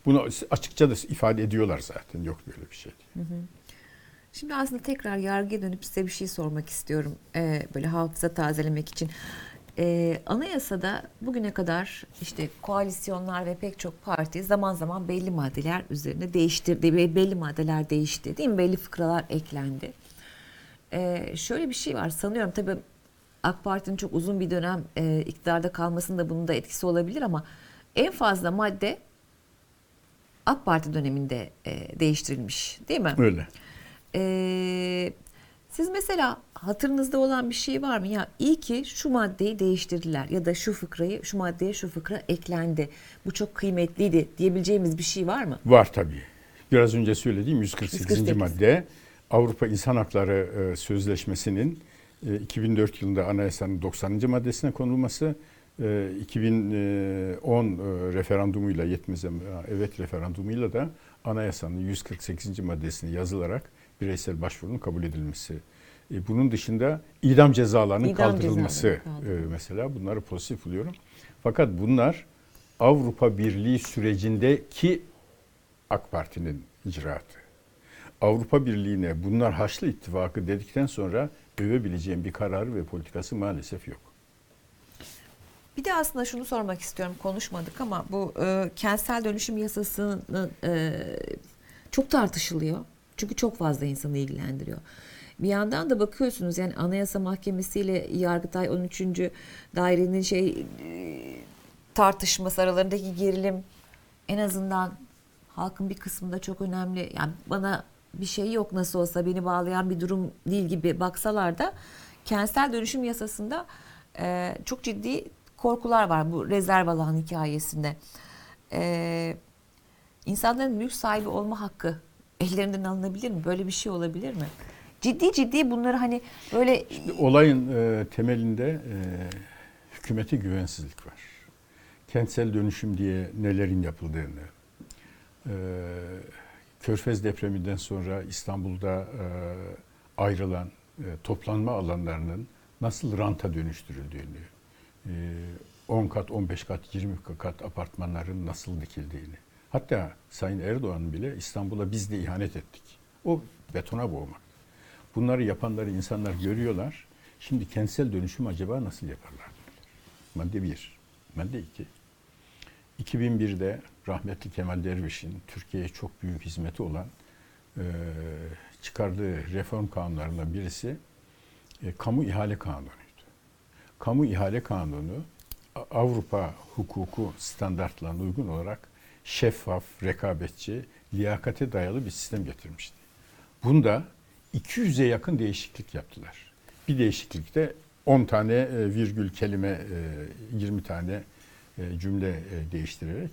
Bunu açıkça da ifade ediyorlar zaten. Yok böyle bir şey. Şimdi aslında tekrar yargıya dönüp size bir şey sormak istiyorum. Ee, böyle hafıza tazelemek için. Ee, anayasada bugüne kadar işte koalisyonlar ve pek çok parti zaman zaman belli maddeler üzerine değiştirdi. ve Belli maddeler değişti değil mi? Belli fıkralar eklendi. Ee, şöyle bir şey var sanıyorum tabii AK Parti'nin çok uzun bir dönem e, iktidarda kalmasında bunun da etkisi olabilir ama en fazla madde AK Parti döneminde e, değiştirilmiş değil mi? Öyle. Ee, siz mesela hatırınızda olan bir şey var mı? Ya iyi ki şu maddeyi değiştirdiler ya da şu fıkrayı şu maddeye şu fıkra eklendi. Bu çok kıymetliydi diyebileceğimiz bir şey var mı? Var tabii. Biraz önce söylediğim 148. 148. madde Avrupa İnsan Hakları e, Sözleşmesi'nin e, 2004 yılında anayasanın 90. maddesine konulması, e, 2010 e, referandumuyla yetmez evet referandumuyla da anayasanın 148. maddesine yazılarak bireysel başvurunun kabul edilmesi. E, Bunun dışında idam cezalarının İdam kaldırılması cezalarının e, mesela bunları pozitif buluyorum. Fakat bunlar Avrupa Birliği sürecindeki AK Parti'nin icraatı. Avrupa Birliği'ne bunlar Haçlı İttifakı dedikten sonra övebileceğim bir kararı ve politikası maalesef yok. Bir de aslında şunu sormak istiyorum konuşmadık ama bu e, kentsel dönüşüm yasasının e, çok tartışılıyor. Çünkü çok fazla insanı ilgilendiriyor. Bir yandan da bakıyorsunuz yani Anayasa Mahkemesi ile Yargıtay 13. dairenin şey e, tartışması aralarındaki gerilim en azından halkın bir kısmında çok önemli. Yani bana bir şey yok nasıl olsa beni bağlayan bir durum değil gibi baksalar da kentsel dönüşüm yasasında e, çok ciddi korkular var bu rezerv alan hikayesinde. E, insanların mülk sahibi olma hakkı ellerinden alınabilir mi? Böyle bir şey olabilir mi? Ciddi ciddi bunları hani böyle Olayın e, temelinde e, hükümete güvensizlik var. Kentsel dönüşüm diye nelerin yapıldığını, e, Körfez depreminden sonra İstanbul'da e, ayrılan e, toplanma alanlarının nasıl ranta dönüştürüldüğünü, e, 10 kat, 15 kat, 20 kat apartmanların nasıl dikildiğini. Hatta Sayın Erdoğan bile İstanbul'a biz de ihanet ettik. O betona boğmak. Bunları yapanları insanlar görüyorlar. Şimdi kentsel dönüşüm acaba nasıl yaparlar? Madde bir. Madde iki. 2001'de rahmetli Kemal Derviş'in Türkiye'ye çok büyük hizmeti olan e, çıkardığı reform kanunlarından birisi e, kamu ihale kanunuydu. Kamu ihale kanunu Avrupa hukuku standartlarına uygun olarak şeffaf, rekabetçi, liyakate dayalı bir sistem getirmişti. Bunda 200'e yakın değişiklik yaptılar. Bir değişiklikte 10 tane e, virgül kelime, e, 20 tane e, cümle e, değiştirerek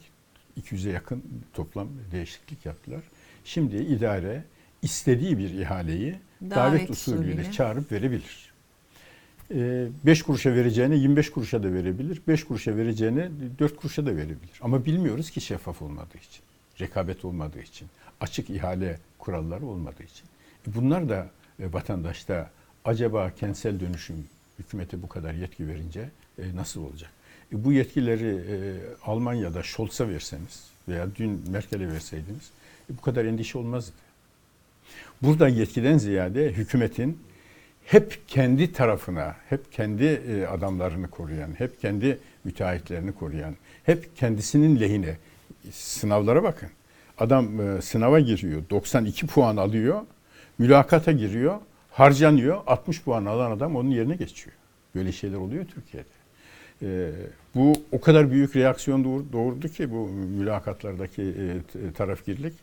200'e yakın toplam değişiklik yaptılar. Şimdi idare istediği bir ihaleyi davet, Davet usulüyle. çağırıp verebilir. 5 kuruşa vereceğine 25 kuruşa da verebilir. 5 kuruşa vereceğine 4 kuruşa da verebilir. Ama bilmiyoruz ki şeffaf olmadığı için. Rekabet olmadığı için. Açık ihale kuralları olmadığı için. E, Bunlar da e, vatandaşta acaba kentsel dönüşüm hükümete bu kadar yetki verince e, nasıl olacak? E, Bu yetkileri e, Almanya'da Scholz'a verseniz veya dün Merkel'e verseydiniz e, bu kadar endişe olmazdı. Burada yetkiden ziyade hükümetin hep kendi tarafına, hep kendi e, adamlarını koruyan, hep kendi müteahhitlerini koruyan, hep kendisinin lehine sınavlara bakın. Adam e, sınava giriyor, 92 puan alıyor, mülakata giriyor, harcanıyor, 60 puan alan adam onun yerine geçiyor. Böyle şeyler oluyor Türkiye'de. E, bu o kadar büyük reaksiyon doğur- doğurdu ki bu mülakatlardaki e, tarafgirlik.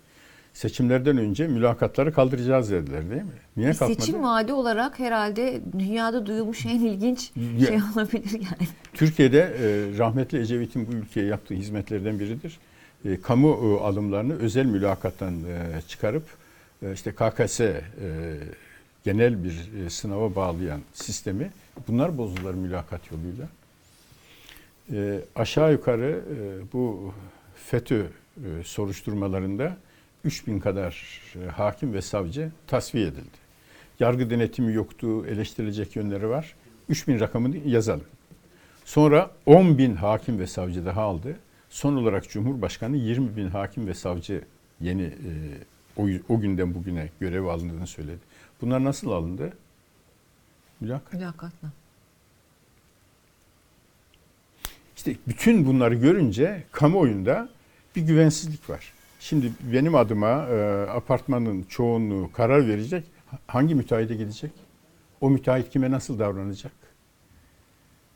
Seçimlerden önce mülakatları kaldıracağız dediler değil mi? Niye bir kalkmadı? seçim vaadi olarak herhalde dünyada duyulmuş en ilginç Ya- şey olabilir yani. Türkiye'de e, rahmetli Ecevit'in bu ülkeye yaptığı hizmetlerden biridir. E, kamu e, alımlarını özel mülakattan e, çıkarıp e, işte KKS e, genel bir e, sınava bağlayan sistemi bunlar bozdular mülakat yoluyla. E, aşağı yukarı e, bu FETÖ e, soruşturmalarında 3000 kadar e, hakim ve savcı tasfiye edildi. Yargı denetimi yoktu, eleştirilecek yönleri var. 3000 rakamını yazalım. Sonra 10 bin hakim ve savcı daha aldı. Son olarak Cumhurbaşkanı 20 bin hakim ve savcı yeni e, o, o günden bugüne görev alındığını söyledi. Bunlar nasıl alındı? Mülakat. Mülakatla. İşte bütün bunları görünce kamuoyunda bir güvensizlik var. Şimdi benim adıma e, apartmanın çoğunluğu karar verecek. Hangi müteahhide gidecek? O müteahhit kime nasıl davranacak?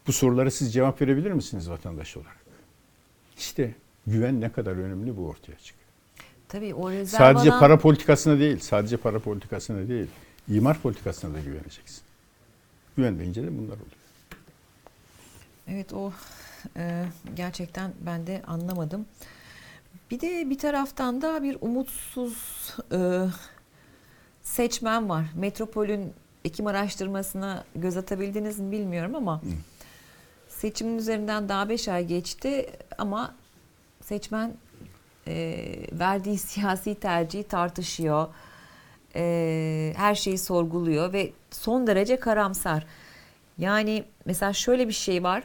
Bu sorulara siz cevap verebilir misiniz vatandaş olarak? İşte güven ne kadar önemli bu ortaya çıkıyor. Tabii o rezerv Sadece para politikasına değil, sadece para politikasına değil, imar politikasına da güveneceksin. Güvenmeyince de bunlar oluyor. Evet o e, gerçekten ben de anlamadım. Bir de bir taraftan da bir umutsuz e, seçmen var. Metropol'ün Ekim araştırmasına göz atabildiniz mi bilmiyorum ama seçimin üzerinden daha 5 ay geçti ama seçmen e, verdiği siyasi tercihi tartışıyor. E, her şeyi sorguluyor ve son derece karamsar. Yani mesela şöyle bir şey var.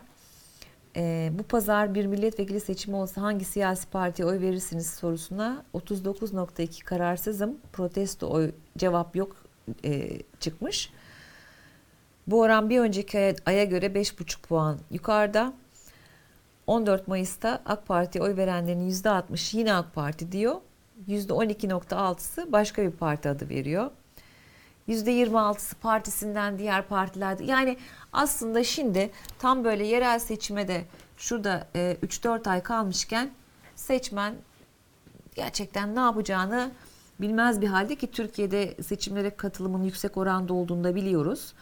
Ee, bu pazar bir milletvekili seçimi olsa hangi siyasi partiye oy verirsiniz sorusuna 39.2 kararsızım. Protesto oy cevap yok e, çıkmış. Bu oran bir önceki aya, aya göre 5,5 puan yukarıda. 14 Mayıs'ta AK Parti'ye oy verenlerin %60 yine AK Parti diyor. %12.6'sı başka bir parti adı veriyor. %26'sı partisinden diğer partilerde. Yani aslında şimdi tam böyle yerel seçime de şurada e, 3-4 ay kalmışken seçmen gerçekten ne yapacağını bilmez bir halde ki Türkiye'de seçimlere katılımın yüksek oranda olduğunu da biliyoruz.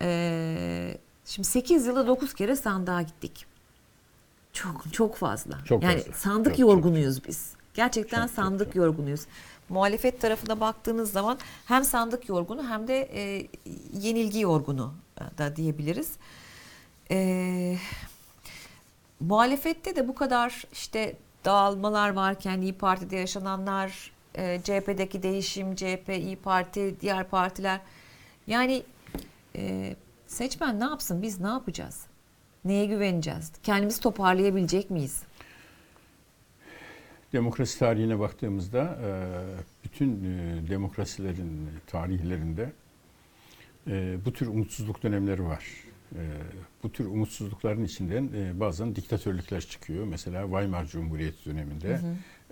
E, şimdi 8 yılda 9 kere sandığa gittik. Çok çok fazla. Çok yani fazla. sandık Çok, çok. yorgunuyuz biz. Gerçekten Çok, çok, sandık çok. yorgunuyuz. Muhalefet tarafına baktığınız zaman hem sandık yorgunu hem de e, yenilgi yorgunu da diyebiliriz. E, muhalefette de bu kadar işte dağılmalar varken İyi Parti'de yaşananlar, e, CHP'deki değişim, CHP, İyi Parti, diğer partiler. Yani e, seçmen ne yapsın biz ne yapacağız? Neye güveneceğiz? Kendimizi toparlayabilecek miyiz? Demokrasi tarihine baktığımızda e, bütün e, demokrasilerin tarihlerinde e, bu tür umutsuzluk dönemleri var. Bu tür umutsuzlukların içinden bazen diktatörlükler çıkıyor. Mesela Weimar Cumhuriyeti döneminde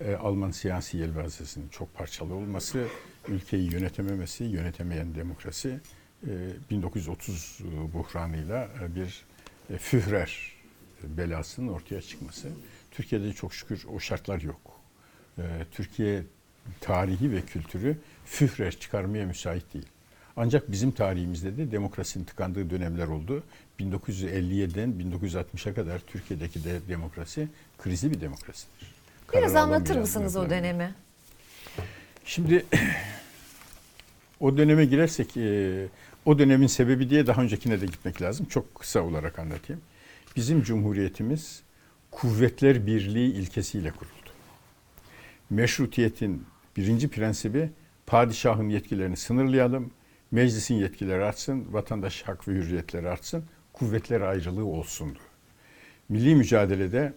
e, Alman siyasi yelpazesinin çok parçalı olması, ülkeyi yönetememesi, yönetemeyen demokrasi e, 1930 buhranıyla bir Führer belasının ortaya çıkması. Türkiye'de çok şükür o şartlar yok. Ee, Türkiye tarihi ve kültürü Führer çıkarmaya müsait değil. Ancak bizim tarihimizde de demokrasinin tıkandığı dönemler oldu. 1957'den 1960'a kadar Türkiye'deki de demokrasi krizli bir demokrasidir. Biraz Karar anlatır mısınız o dönemi? Şimdi o döneme girersek e, o dönemin sebebi diye daha öncekine de gitmek lazım. Çok kısa olarak anlatayım. Bizim cumhuriyetimiz kuvvetler birliği ilkesiyle kuruldu. Meşrutiyetin birinci prensibi padişahın yetkilerini sınırlayalım, meclisin yetkileri artsın, vatandaş hak ve hürriyetleri artsın, kuvvetler ayrılığı olsundu. Milli mücadelede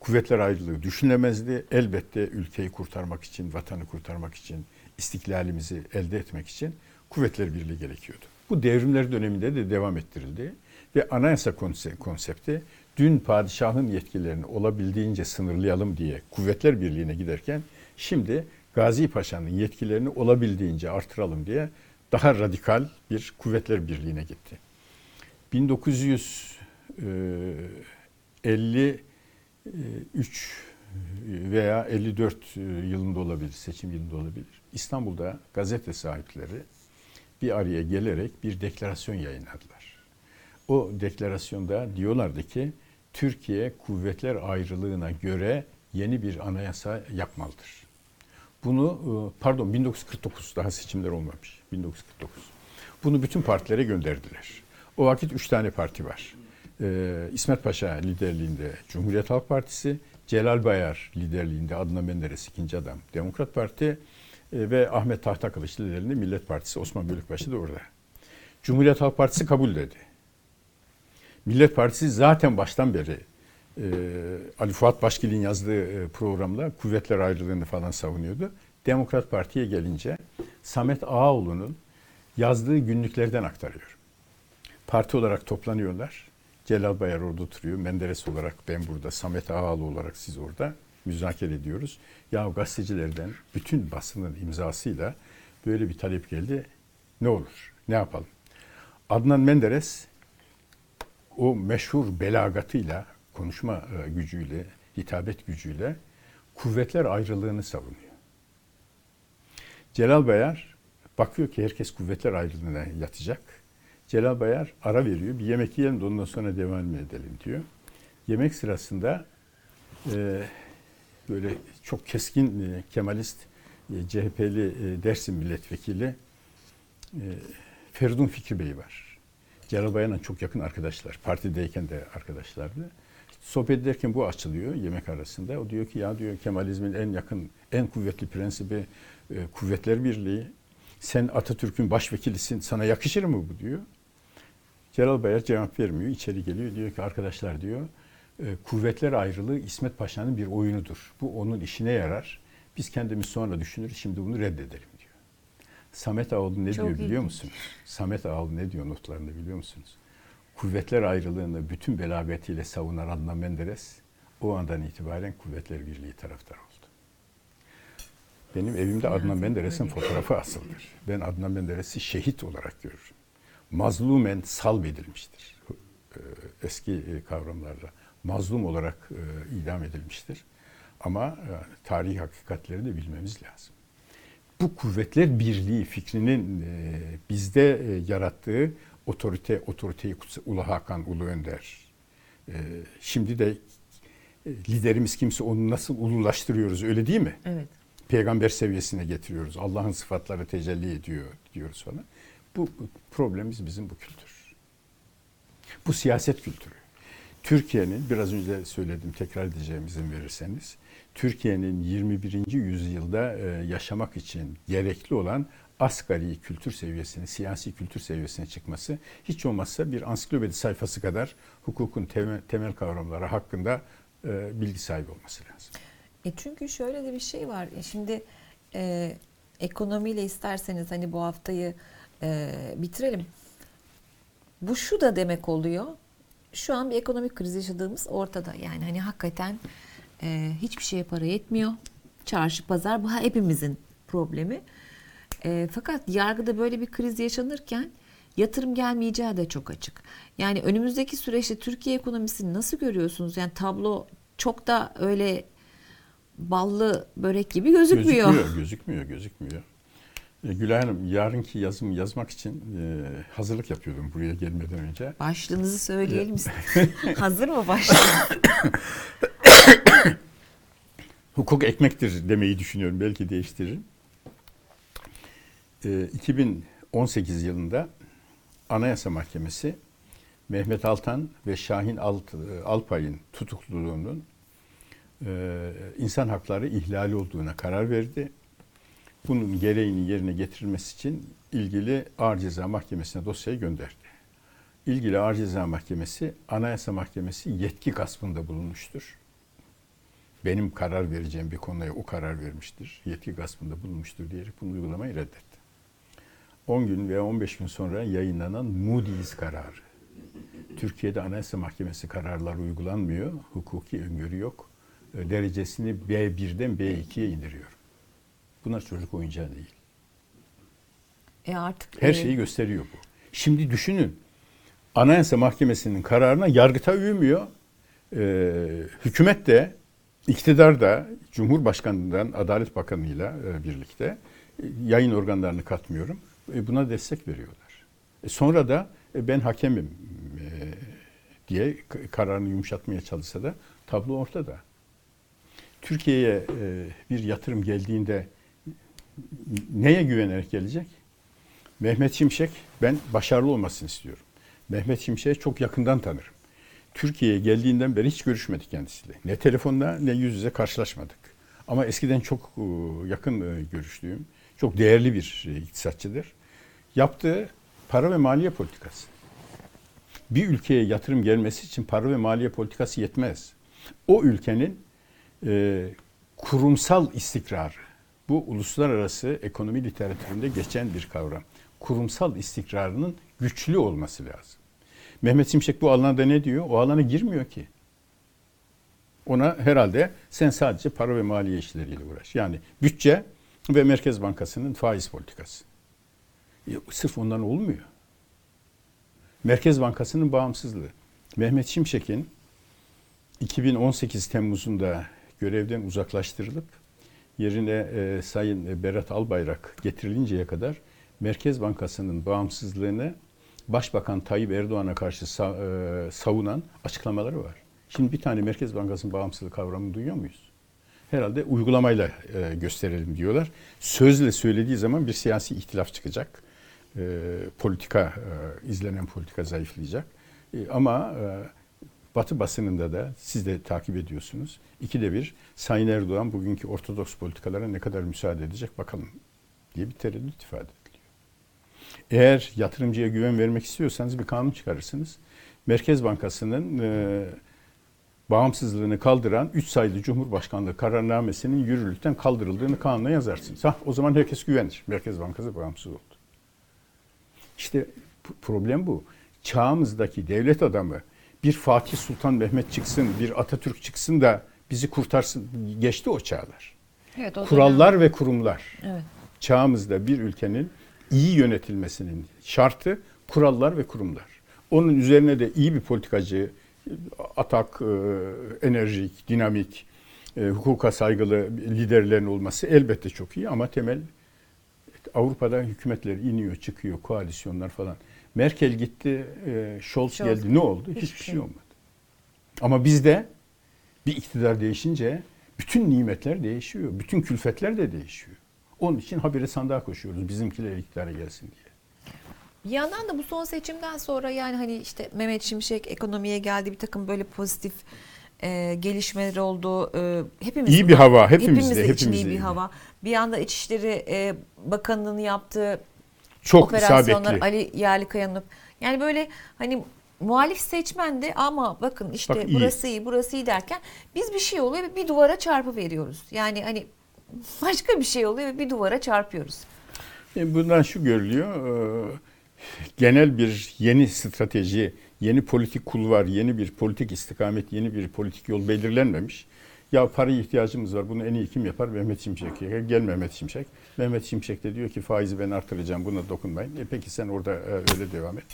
kuvvetler ayrılığı düşünülemezdi. Elbette ülkeyi kurtarmak için, vatanı kurtarmak için, istiklalimizi elde etmek için kuvvetler birliği gerekiyordu. Bu devrimler döneminde de devam ettirildi ve anayasa konse- konsepti dün padişahın yetkilerini olabildiğince sınırlayalım diye kuvvetler birliğine giderken şimdi Gazi Paşa'nın yetkilerini olabildiğince artıralım diye daha radikal bir kuvvetler birliğine gitti. 1953 veya 54 yılında olabilir, seçim yılında olabilir. İstanbul'da gazete sahipleri bir araya gelerek bir deklarasyon yayınladılar. O deklarasyonda diyorlardı ki Türkiye kuvvetler ayrılığına göre yeni bir anayasa yapmalıdır. Bunu e, pardon 1949 daha seçimler olmamış. 1949. Bunu bütün partilere gönderdiler. O vakit üç tane parti var. Ee, İsmet Paşa liderliğinde Cumhuriyet Halk Partisi, Celal Bayar liderliğinde Adnan Menderes ikinci adam Demokrat Parti e, ve Ahmet Tahtakılıç liderliğinde Millet Partisi Osman Bölükbaşı da orada. Cumhuriyet Halk Partisi kabul dedi. Millet Partisi zaten baştan beri e, Ali Fuat Başgil'in yazdığı e, programla kuvvetler ayrılığını falan savunuyordu. Demokrat Parti'ye gelince Samet Ağaoğlu'nun yazdığı günlüklerden aktarıyor. Parti olarak toplanıyorlar. Celal Bayar orada oturuyor. Menderes olarak ben burada, Samet Ağaoğlu olarak siz orada müzakere ediyoruz. Ya gazetecilerden bütün basının imzasıyla böyle bir talep geldi. Ne olur? Ne yapalım? Adnan Menderes o meşhur belagatıyla, konuşma e, gücüyle, hitabet gücüyle kuvvetler ayrılığını savunuyor. Celal Bayar bakıyor ki herkes kuvvetler ayrılığına yatacak. Celal Bayar ara veriyor. Bir yemek yiyelim de ondan sonra devam edelim diyor. Yemek sırasında e, böyle çok keskin e, Kemalist e, CHP'li e, Dersim milletvekili e, Feridun Fikri Bey var. Celal Bayar'la çok yakın arkadaşlar. Partideyken de arkadaşlardı. Sohbet ederken bu açılıyor yemek arasında. O diyor ki ya diyor Kemalizmin en yakın, en kuvvetli prensibi e, kuvvetler birliği. Sen Atatürk'ün başvekilisin. Sana yakışır mı bu diyor. Celal Bayar cevap vermiyor. İçeri geliyor. Diyor ki arkadaşlar diyor e, kuvvetler ayrılığı İsmet Paşa'nın bir oyunudur. Bu onun işine yarar. Biz kendimiz sonra düşünürüz. Şimdi bunu reddedelim. Samet Ağoğlu ne Çok diyor biliyor ilginç. musunuz? Samet Ağoğlu ne diyor notlarında biliyor musunuz? Kuvvetler ayrılığını bütün belagatiyle savunan Adnan Menderes o andan itibaren Kuvvetler Birliği taraftarı oldu. Benim evimde Adnan Menderes'in fotoğrafı asıldır. Ben Adnan Menderes'i şehit olarak görürüm. Mazlumen salbedilmiştir. Ee, Eski e, kavramlarla. Mazlum olarak e, idam edilmiştir. Ama e, tarihi hakikatleri de bilmemiz lazım. Bu kuvvetler birliği fikrinin e, bizde e, yarattığı otorite, otoriteyi kutsa- Ulu Hakan, Ulu Önder. E, şimdi de e, liderimiz kimse onu nasıl ululaştırıyoruz öyle değil mi? Evet. peygamber seviyesine getiriyoruz. Allah'ın sıfatları tecelli ediyor diyoruz falan. Bu, bu problemimiz bizim bu kültür. Bu siyaset kültürü. Türkiye'nin biraz önce söyledim tekrar edeceğim izin verirseniz. Türkiye'nin 21. yüzyılda e, yaşamak için gerekli olan asgari kültür seviyesine, siyasi kültür seviyesine çıkması hiç olmazsa bir ansiklopedi sayfası kadar hukukun temel, temel kavramları hakkında e, bilgi sahibi olması lazım. E çünkü şöyle de bir şey var. E Şimdi e, ekonomiyle isterseniz hani bu haftayı e, bitirelim. Bu şu da demek oluyor. Şu an bir ekonomik kriz yaşadığımız ortada. Yani hani hakikaten e, hiçbir şeye para yetmiyor. Çarşı pazar bu hepimizin problemi. E, fakat yargıda böyle bir kriz yaşanırken yatırım gelmeyeceği de çok açık. Yani önümüzdeki süreçte Türkiye ekonomisini nasıl görüyorsunuz? Yani tablo çok da öyle ballı börek gibi gözükmüyor. Gözükmüyor, gözükmüyor, gözükmüyor. E, Gülay Hanım, yarınki yazımı yazmak için e, hazırlık yapıyordum buraya gelmeden önce. Başlığınızı söyleyelim istedim. Hazır mı başlık? Hukuk ekmektir demeyi düşünüyorum, belki değiştiririm. E, 2018 yılında Anayasa Mahkemesi Mehmet Altan ve Şahin Alt, Alpay'ın tutukluluğunun e, insan hakları ihlali olduğuna karar verdi. Bunun gereğini yerine getirilmesi için ilgili Ağır Ceza Mahkemesi'ne dosyayı gönderdi. İlgili Ağır Ceza Mahkemesi, Anayasa Mahkemesi yetki gaspında bulunmuştur. Benim karar vereceğim bir konuya o karar vermiştir. Yetki gaspında bulunmuştur diyerek bunu uygulamayı reddetti. 10 gün veya 15 gün sonra yayınlanan Moody's kararı. Türkiye'de Anayasa Mahkemesi kararları uygulanmıyor. Hukuki öngörü yok. E, Derecesini B1'den B2'ye indiriyor. Bunlar çocuk oyuncağı değil. E artık Her e, şeyi gösteriyor bu. Şimdi düşünün. Anayasa Mahkemesi'nin kararına Yargıtay uymuyor. Ee, hükümet de, iktidar da, Cumhurbaşkanı'ndan Adalet Bakanı'yla e, birlikte e, yayın organlarını katmıyorum. E, buna destek veriyorlar. Sonra da ben hakemim diye kararını yumuşatmaya çalışsa da tablo ortada. Türkiye'ye bir yatırım geldiğinde neye güvenerek gelecek? Mehmet Şimşek ben başarılı olmasını istiyorum. Mehmet Şimşek'i çok yakından tanırım. Türkiye'ye geldiğinden beri hiç görüşmedik kendisiyle. Ne telefonla ne yüz yüze karşılaşmadık. Ama eskiden çok e, yakın e, görüştüğüm, çok değerli bir e, iktisatçıdır. Yaptığı para ve maliye politikası. Bir ülkeye yatırım gelmesi için para ve maliye politikası yetmez. O ülkenin kurumsal istikrarı, bu uluslararası ekonomi literatüründe geçen bir kavram. Kurumsal istikrarının güçlü olması lazım. Mehmet Şimşek bu alanda ne diyor? O alana girmiyor ki. Ona herhalde sen sadece para ve maliye işleriyle uğraş. Yani bütçe ve Merkez Bankası'nın faiz politikası. E, sırf ondan olmuyor. Merkez Bankası'nın bağımsızlığı. Mehmet Şimşek'in 2018 Temmuz'unda görevden uzaklaştırılıp yerine e, Sayın Berat Albayrak getirilinceye kadar Merkez Bankası'nın bağımsızlığını Başbakan Tayyip Erdoğan'a karşı e, savunan açıklamaları var. Şimdi bir tane Merkez Bankası'nın bağımsızlığı kavramını duyuyor muyuz? Herhalde uygulamayla e, gösterelim diyorlar. Sözle söylediği zaman bir siyasi ihtilaf çıkacak. E, politika, izlenen politika zayıflayacak. Ama Batı basınında da siz de takip ediyorsunuz. İkide bir Sayın Erdoğan bugünkü ortodoks politikalara ne kadar müsaade edecek bakalım diye bir tereddüt ifade. Eğer yatırımcıya güven vermek istiyorsanız bir kanun çıkarırsınız. Merkez Bankası'nın e, bağımsızlığını kaldıran 3 sayılı Cumhurbaşkanlığı kararnamesinin yürürlükten kaldırıldığını kanuna yazarsınız. Ha, o zaman herkes güvenir. Merkez Bankası bağımsız oldu. İşte problem bu. Çağımızdaki devlet adamı bir Fatih Sultan Mehmet çıksın, bir Atatürk çıksın da bizi kurtarsın. Geçti o çağlar. Evet, o Kurallar ve kurumlar. dönem- Evet. Çağımızda bir ülkenin iyi yönetilmesinin şartı kurallar ve kurumlar. Onun üzerine de iyi bir politikacı, atak, e, enerjik, dinamik, e, hukuka saygılı liderlerin olması elbette çok iyi ama temel Avrupa'da hükümetler iniyor, çıkıyor, koalisyonlar falan. Merkel gitti, e, Scholz Scholz. geldi. Ne oldu? Hiçbir, Hiçbir şey şey. olmadı. Ama bizde bir iktidar değişince bütün nimetler değişiyor. Bütün külfetler de değişiyor. Onun için habire sandığa koşuyoruz bizimkiler iktidara gelsin diye. Bir yandan da bu son seçimden sonra yani hani işte Mehmet Şimşek ekonomiye geldi bir takım böyle pozitif e, gelişmeler oldu. E, hepimiz İyi bir hava hepimizde. hepimizde için iyi bir hava. Bir yanda İçişleri e, Bakanlığı'nın yaptığı Çok operasyonlar isabetli. Ali Yerlikaya'nın yani böyle hani muhalif seçmen de ama bakın işte Bak iyi. burası iyi burası iyi derken biz bir şey oluyor ve bir duvara çarpı veriyoruz. Yani hani başka bir şey oluyor ve bir duvara çarpıyoruz. E, Bundan şu görülüyor. e, Genel bir yeni strateji, yeni politik kulvar, yeni bir politik istikamet, yeni bir politik yol belirlenmemiş. Ya paraya ihtiyacımız var. Bunu en iyi kim yapar? Mehmet Şimşek. yapar. Gel Mehmet Şimşek. Mehmet Şimşek de diyor ki faizi ben artıracağım. Buna dokunmayın. E peki sen orada e, öyle devam et.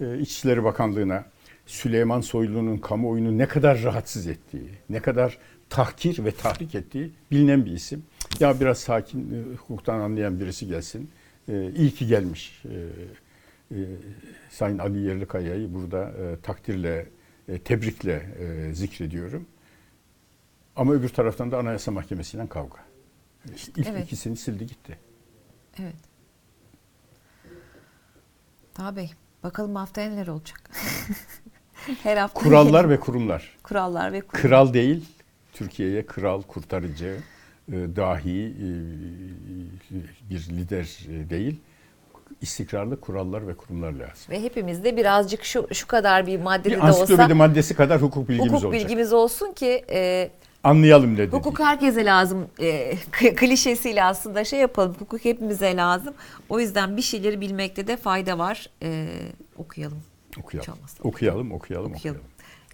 E, İçişleri Bakanlığı'na Süleyman Soylu'nun kamuoyunu ne kadar rahatsız ettiği, ne kadar tahkir ve tahrik ettiği bilinen bir isim. Ya biraz sakin, e, hukuktan anlayan birisi gelsin. E, iyi ki gelmiş. E, e, Sayın Ali Yerlikaya'yı burada e, takdirle, e, tebrikle e, zikrediyorum. Ama öbür taraftan da Anayasa Mahkemesi'yle kavga. İlk Evet. ikisini sildi gitti. Evet. Taha Bey, bakalım haftaya neler olacak? Her hafta Kurallar ve kurumlar. kurallar ve kurumlar. Kral değil, Türkiye'ye kral, kurtarıcı, e, dahi e, bir lider e, değil. İstikrarlı kurallar ve kurumlar lazım. Ve hepimiz de birazcık şu şu kadar bir maddede Bir de olsa ansiklopedi maddesi kadar hukuk bilgimiz hukuk olacak. bilgimiz olsun ki e, Anlayalım dedi. hukuk herkese lazım. E, klişesiyle aslında şey yapalım. Hukuk hepimize lazım. O yüzden bir şeyleri bilmekte de fayda var. E, okuyalım. Okuyalım. Okuyalım, okuyalım, okuyalım. Okuyalım.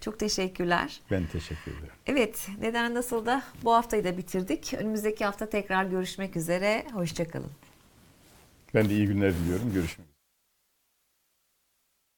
Çok teşekkürler. Ben teşekkür ederim. Evet, neden nasıl da bu haftayı da bitirdik. Önümüzdeki hafta tekrar görüşmek üzere. Hoşçakalın. Ben de iyi günler diliyorum. Görüşmek.